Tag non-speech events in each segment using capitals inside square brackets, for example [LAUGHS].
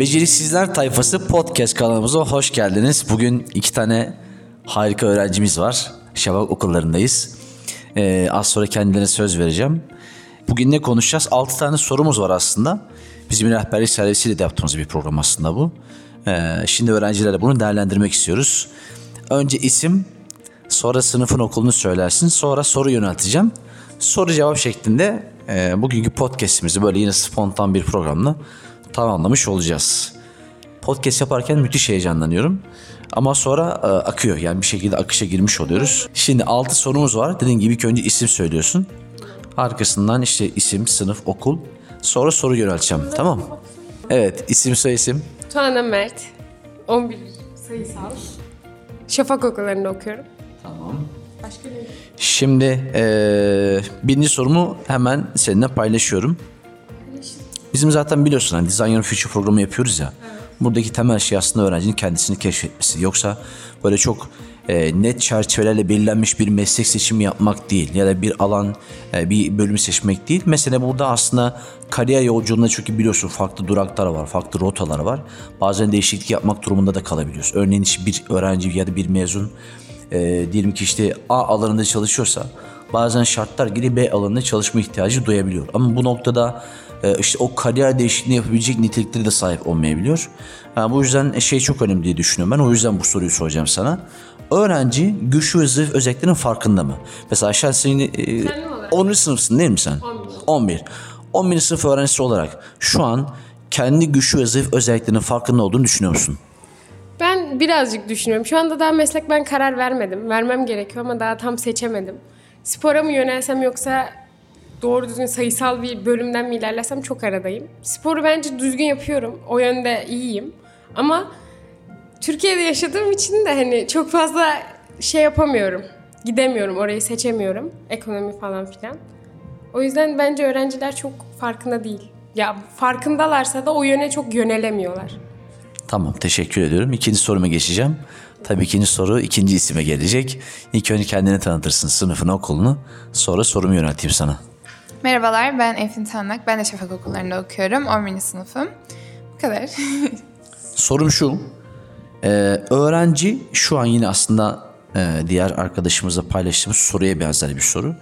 Beceriksizler Tayfası podcast kanalımıza hoş geldiniz. Bugün iki tane harika öğrencimiz var. Şafak okullarındayız. Ee, az sonra kendilerine söz vereceğim. Bugün ne konuşacağız? 6 tane sorumuz var aslında. Bizim rehberlik servisiyle de yaptığımız bir program aslında bu. Ee, şimdi öğrencilerle bunu değerlendirmek istiyoruz. Önce isim, sonra sınıfın okulunu söylersin. Sonra soru yönelteceğim. Soru cevap şeklinde e, bugünkü podcastimizi böyle yine spontan bir programla tamamlamış olacağız. Podcast yaparken müthiş heyecanlanıyorum. Ama sonra e, akıyor yani bir şekilde akışa girmiş oluyoruz. Şimdi 6 sorumuz var. Dediğim gibi ilk önce isim söylüyorsun. Arkasından işte isim, sınıf, okul. Sonra soru yönelteceğim. Tamam? Evet isim soy isim. Tuana Mert, 11 sayısal. Şafak okullarında okuyorum. Başka ne? Şimdi e, birinci sorumu hemen seninle paylaşıyorum. Bizim zaten biliyorsun hani Design Your Future programı yapıyoruz ya. Buradaki temel şey aslında öğrencinin kendisini keşfetmesi. Yoksa böyle çok e, net çerçevelerle belirlenmiş bir meslek seçimi yapmak değil. Ya da bir alan, e, bir bölüm seçmek değil. Mesela burada aslında kariyer yolculuğunda çünkü biliyorsun farklı duraklar var, farklı rotalar var. Bazen değişiklik yapmak durumunda da kalabiliyoruz. Örneğin işte bir öğrenci ya da bir mezun e, diyelim ki işte A alanında çalışıyorsa bazen şartlar gereği B alanında çalışma ihtiyacı duyabiliyor. Ama bu noktada işte o kariyer değişikliğini yapabilecek nitelikleri de sahip olmayabiliyor. Ha, bu yüzden şey çok önemli diye düşünüyorum ben. O yüzden bu soruyu soracağım sana. Öğrenci güçlü ve zayıf özelliklerinin farkında mı? Mesela sen senin e, Kendim olarak. 10. sınıfsın değil mi sen? 11. 11. sınıf öğrencisi olarak şu an kendi güçlü ve zayıf özelliklerinin farkında olduğunu düşünüyor musun? Ben birazcık düşünüyorum. Şu anda daha meslek ben karar vermedim. Vermem gerekiyor ama daha tam seçemedim. Spora mı yönelsem yoksa doğru düzgün sayısal bir bölümden mi ilerlesem çok aradayım. Sporu bence düzgün yapıyorum. O yönde iyiyim. Ama Türkiye'de yaşadığım için de hani çok fazla şey yapamıyorum. Gidemiyorum, orayı seçemiyorum. Ekonomi falan filan. O yüzden bence öğrenciler çok farkında değil. Ya farkındalarsa da o yöne çok yönelemiyorlar. Tamam teşekkür ediyorum. İkinci soruma geçeceğim. Tabii ikinci soru ikinci isime gelecek. İlk önce kendini tanıtırsın, sınıfını, okulunu. Sonra sorumu yönelteyim sana. Merhabalar, ben Efin Tannak. Ben de Şafak Okullarında okuyorum. 11. sınıfım. Bu kadar. [LAUGHS] Sorum şu. Ee, öğrenci şu an yine aslında e, diğer arkadaşımızla paylaştığımız soruya benzer bir soru.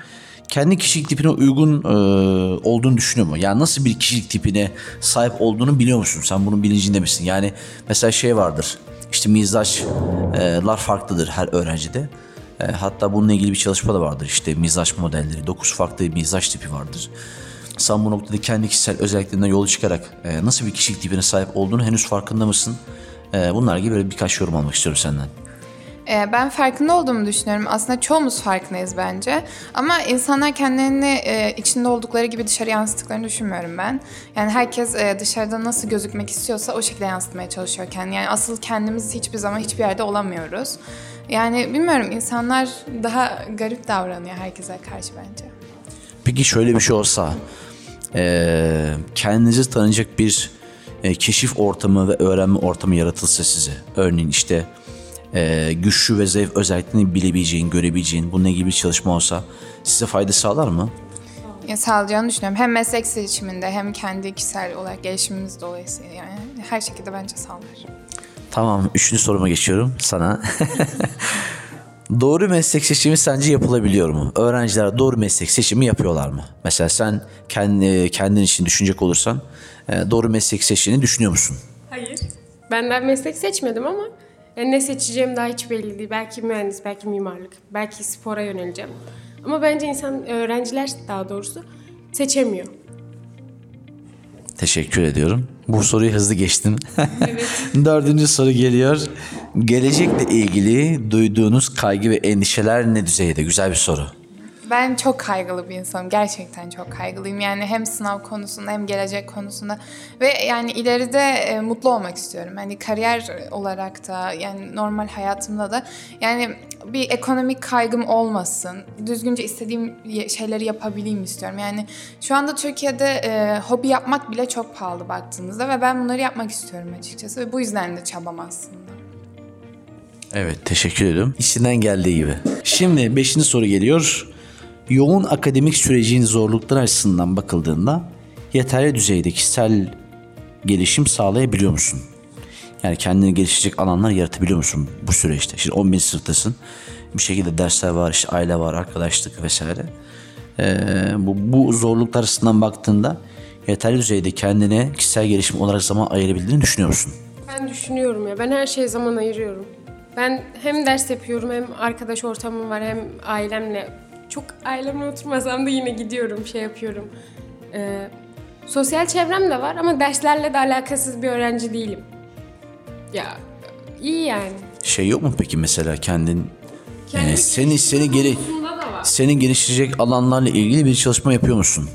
Kendi kişilik tipine uygun e, olduğunu düşünüyor mu? Yani nasıl bir kişilik tipine sahip olduğunu biliyor musun? Sen bunun bilincinde misin? Yani mesela şey vardır. İşte mizaçlar farklıdır her öğrencide. E, hatta bununla ilgili bir çalışma da vardır. İşte mizaç modelleri. 9 farklı mizaç tipi vardır. Sen bu noktada kendi kişisel özelliklerinden yola çıkarak e, nasıl bir kişilik tipine sahip olduğunu henüz farkında mısın? E, bunlar gibi böyle birkaç yorum almak istiyorum senden. Ben farkında olduğumu düşünüyorum. Aslında çoğumuz farkındayız bence. Ama insanlar kendilerini içinde oldukları gibi dışarı yansıttıklarını düşünmüyorum ben. Yani herkes dışarıda nasıl gözükmek istiyorsa o şekilde yansıtmaya çalışıyor kendini. Yani asıl kendimiz hiçbir zaman hiçbir yerde olamıyoruz. Yani bilmiyorum insanlar daha garip davranıyor herkese karşı bence. Peki şöyle bir şey olsa, e, kendinizi tanıyacak bir e, keşif ortamı ve öğrenme ortamı yaratılsa size. Örneğin işte e, güçlü ve zayıf özelliklerini bilebileceğin, görebileceğin bununla ilgili bir çalışma olsa size fayda sağlar mı? Ya, sağlayacağını düşünüyorum. Hem meslek seçiminde hem kendi kişisel olarak gelişimimiz dolayısıyla yani her şekilde bence sağlar. Tamam, üçüncü soruma geçiyorum sana. [LAUGHS] doğru meslek seçimi sence yapılabiliyor mu? Öğrenciler doğru meslek seçimi yapıyorlar mı? Mesela sen kendi, kendin için düşünecek olursan e, doğru meslek seçtiğini düşünüyor musun? Hayır. Ben daha meslek seçmedim ama yani ne seçeceğim daha hiç belli değil. Belki mühendis, belki mimarlık, belki spora yöneleceğim. Ama bence insan, öğrenciler daha doğrusu seçemiyor. Teşekkür ediyorum. Bu soruyu hızlı geçtim. [LAUGHS] Dördüncü soru geliyor. Gelecekle ilgili duyduğunuz kaygı ve endişeler ne düzeyde? Güzel bir soru. Ben çok kaygılı bir insanım. Gerçekten çok kaygılıyım. Yani hem sınav konusunda hem gelecek konusunda ve yani ileride e, mutlu olmak istiyorum. Hani kariyer olarak da yani normal hayatımda da yani bir ekonomik kaygım olmasın. Düzgünce istediğim şeyleri yapabileyim istiyorum. Yani şu anda Türkiye'de e, hobi yapmak bile çok pahalı baktığınızda ve ben bunları yapmak istiyorum açıkçası ve bu yüzden de çabam aslında. Evet teşekkür ediyorum. İçinden geldiği gibi. Şimdi beşinci soru geliyor. Yoğun akademik sürecin zorlukları açısından bakıldığında yeterli düzeyde kişisel gelişim sağlayabiliyor musun? Yani kendini geliştirecek alanlar yaratabiliyor musun bu süreçte? Şimdi 11. sınıftasın. Bir şekilde dersler var, işte aile var, arkadaşlık vesaire. Ee, bu, bu zorluklar açısından baktığında yeterli düzeyde kendine kişisel gelişim olarak zaman ayırabildiğini düşünüyor musun? Ben düşünüyorum ya. Ben her şeye zaman ayırıyorum. Ben hem ders yapıyorum hem arkadaş ortamım var hem ailemle. Çok ailemle oturmasam da yine gidiyorum şey yapıyorum. Ee, sosyal çevrem de var ama derslerle de alakasız bir öğrenci değilim. Ya iyi yani. Şey yok mu peki mesela kendin Kendi e, seni seni geri seni geliştirecek alanlarla ilgili bir çalışma yapıyor musun?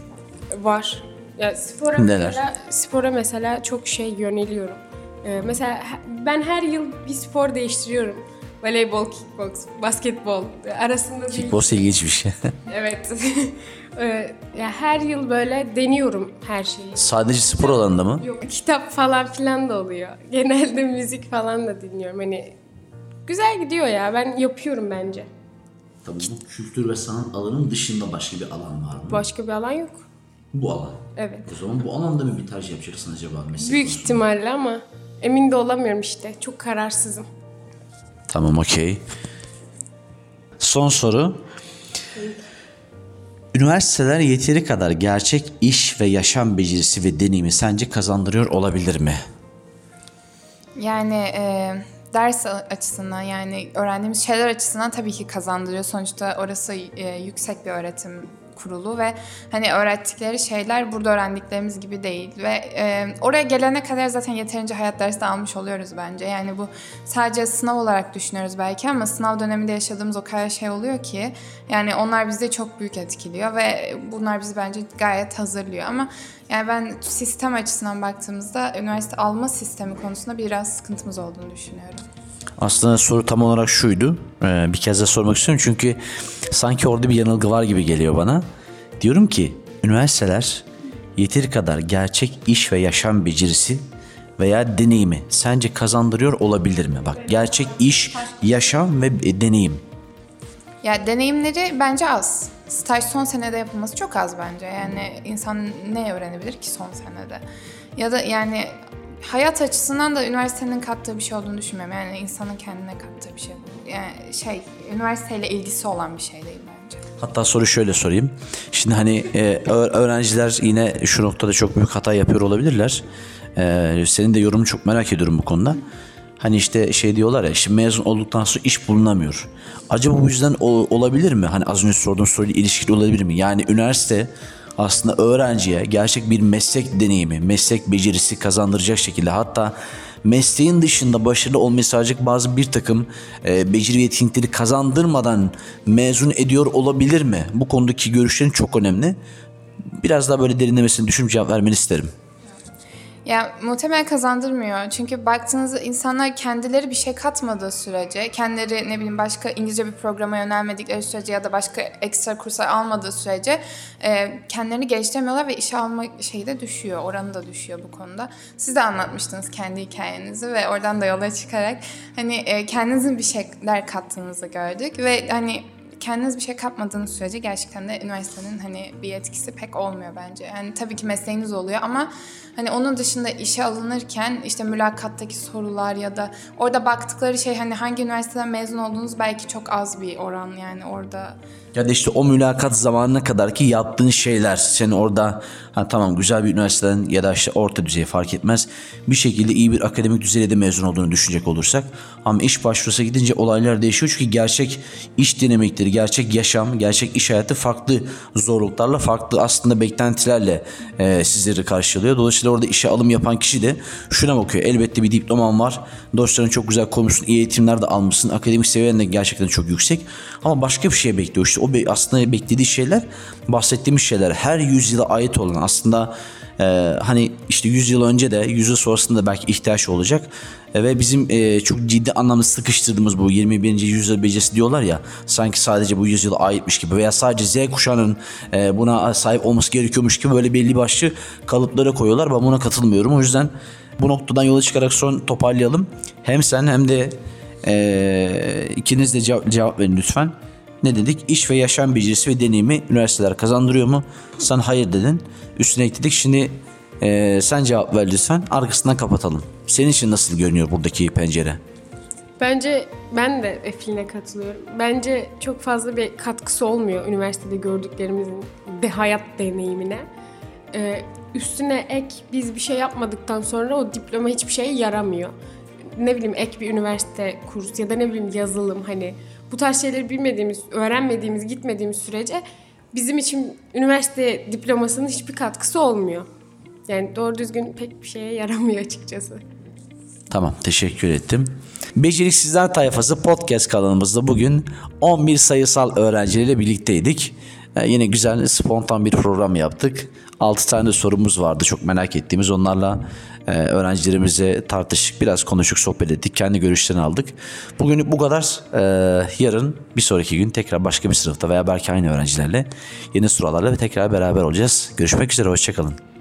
Var. Ya spora Neler? mesela spora mesela çok şey yöneliyorum. Ee, mesela ben her yıl bir spor değiştiriyorum. Voleybol, kickbox, basketbol arasında değil. Kickbox ilginç bir şey. [LAUGHS] Evet. [LAUGHS] Ee, ya her yıl böyle deniyorum her şeyi. Sadece spor alanında mı? Yok kitap falan filan da oluyor. [LAUGHS] Genelde müzik falan da dinliyorum. Hani güzel gidiyor ya. Ben yapıyorum bence. Tabii bu kültür ve sanat alanının dışında başka bir alan var mı? Başka bir alan yok. Bu alan. Evet. O zaman bu alanda mı bir tercih yapacaksın acaba meslek Büyük konusunda? ihtimalle ama emin de olamıyorum işte. Çok kararsızım. Tamam okey. Son soru. Üniversiteler yeteri kadar gerçek iş ve yaşam becerisi ve deneyimi sence kazandırıyor olabilir mi? Yani e, ders açısından yani öğrendiğimiz şeyler açısından tabii ki kazandırıyor. Sonuçta orası e, yüksek bir öğretim kurulu ve hani öğrettikleri şeyler burada öğrendiklerimiz gibi değil ve e, oraya gelene kadar zaten yeterince hayat dersi de almış oluyoruz bence. Yani bu sadece sınav olarak düşünüyoruz belki ama sınav döneminde yaşadığımız o kadar şey oluyor ki yani onlar bizi çok büyük etkiliyor ve bunlar bizi bence gayet hazırlıyor ama yani ben sistem açısından baktığımızda üniversite alma sistemi konusunda biraz sıkıntımız olduğunu düşünüyorum. Aslında soru tam olarak şuydu. Ee, bir kez de sormak istiyorum çünkü sanki orada bir yanılgı var gibi geliyor bana. Diyorum ki üniversiteler yeteri kadar gerçek iş ve yaşam becerisi veya deneyimi sence kazandırıyor olabilir mi? Bak gerçek iş, yaşam ve e, deneyim. Ya deneyimleri bence az. Staj son senede yapılması çok az bence. Yani insan ne öğrenebilir ki son senede? Ya da yani hayat açısından da üniversitenin kattığı bir şey olduğunu düşünmüyorum. Yani insanın kendine kattığı bir şey. Yani şey, üniversiteyle ilgisi olan bir şey değil bence. Hatta soru şöyle sorayım. Şimdi hani e, öğ- öğrenciler yine şu noktada çok büyük hata yapıyor olabilirler. E, senin de yorumunu çok merak ediyorum bu konuda. Hani işte şey diyorlar ya şimdi mezun olduktan sonra iş bulunamıyor. Acaba bu yüzden o- olabilir mi? Hani az önce sorduğum soruyla ilişkili olabilir mi? Yani üniversite aslında öğrenciye gerçek bir meslek deneyimi, meslek becerisi kazandıracak şekilde hatta mesleğin dışında başarılı olmayı sağlayacak bazı bir takım e, beceri ve yetkinlikleri kazandırmadan mezun ediyor olabilir mi? Bu konudaki görüşlerin çok önemli. Biraz daha böyle derinlemesine düşünüp cevap vermeni isterim. Ya muhtemelen kazandırmıyor. Çünkü baktığınızda insanlar kendileri bir şey katmadığı sürece, kendileri ne bileyim başka İngilizce bir programa yönelmedikleri sürece ya da başka ekstra kurslar almadığı sürece e, kendilerini geliştiremiyorlar ve işe alma şeyi de düşüyor, oranı da düşüyor bu konuda. Siz de anlatmıştınız kendi hikayenizi ve oradan da yola çıkarak hani e, kendinizin bir şeyler kattığınızı gördük ve hani kendiniz bir şey katmadığınız sürece gerçekten de üniversitenin hani bir etkisi pek olmuyor bence. Yani tabii ki mesleğiniz oluyor ama hani onun dışında işe alınırken işte mülakattaki sorular ya da orada baktıkları şey hani hangi üniversiteden mezun olduğunuz belki çok az bir oran yani orada. Ya da işte o mülakat zamanına kadar ki yaptığın şeyler seni orada ha tamam güzel bir üniversiteden ya da işte orta düzey fark etmez. bir şekilde iyi bir akademik düzeyde de mezun olduğunu düşünecek olursak ama iş başvurusu gidince olaylar değişiyor. Çünkü gerçek iş dinamikleri, gerçek yaşam, gerçek iş hayatı farklı zorluklarla, farklı aslında beklentilerle e, sizleri karşılıyor. Dolayısıyla orada işe alım yapan kişi de şuna bakıyor. Elbette bir diploman var. Dostların çok güzel konuşsun, iyi eğitimler de almışsın. Akademik seviyen de gerçekten çok yüksek. Ama başka bir şey bekliyor. İşte o aslında beklediği şeyler bahsettiğimiz şeyler. Her yüzyıla ait olan aslında e, hani işte 100 yıl önce de 100 yıl sonrasında da belki ihtiyaç olacak. E, ve bizim e, çok ciddi anlamda sıkıştırdığımız bu 21. yüzyıl becerisi diyorlar ya sanki sadece bu yüzyıla aitmiş gibi veya sadece Z kuşağının e, buna sahip olması gerekiyormuş gibi böyle belli başlı kalıplara koyuyorlar. Ben buna katılmıyorum. O yüzden bu noktadan yola çıkarak son toparlayalım. Hem sen hem de e, ikiniz de cevap, cevap verin lütfen. Ne dedik? İş ve yaşam becerisi ve deneyimi üniversiteler kazandırıyor mu? Sen hayır dedin. Üstüne ekledik. Şimdi Ee, sen cevap ver lütfen. Arkasından kapatalım. Senin için nasıl görünüyor buradaki pencere? Bence ben de Eflin'e katılıyorum. Bence çok fazla bir katkısı olmuyor üniversitede gördüklerimizin de hayat deneyimine. Ee, üstüne ek biz bir şey yapmadıktan sonra o diploma hiçbir şeye yaramıyor. Ne bileyim ek bir üniversite kursu ya da ne bileyim yazılım hani bu tarz şeyleri bilmediğimiz, öğrenmediğimiz, gitmediğimiz sürece bizim için üniversite diplomasının hiçbir katkısı olmuyor. Yani doğru düzgün pek bir şeye yaramıyor açıkçası. Tamam teşekkür ettim. Beceriksizler Tayfası podcast kanalımızda bugün 11 sayısal öğrencileriyle birlikteydik. Ee, yine güzel spontan bir program yaptık. 6 tane sorumuz vardı çok merak ettiğimiz. Onlarla e, öğrencilerimize tartıştık, biraz konuştuk, sohbet ettik, kendi görüşlerini aldık. Bugünlük bu kadar. Ee, yarın bir sonraki gün tekrar başka bir sınıfta veya belki aynı öğrencilerle yeni sorularla ve tekrar beraber olacağız. Görüşmek üzere, hoşçakalın.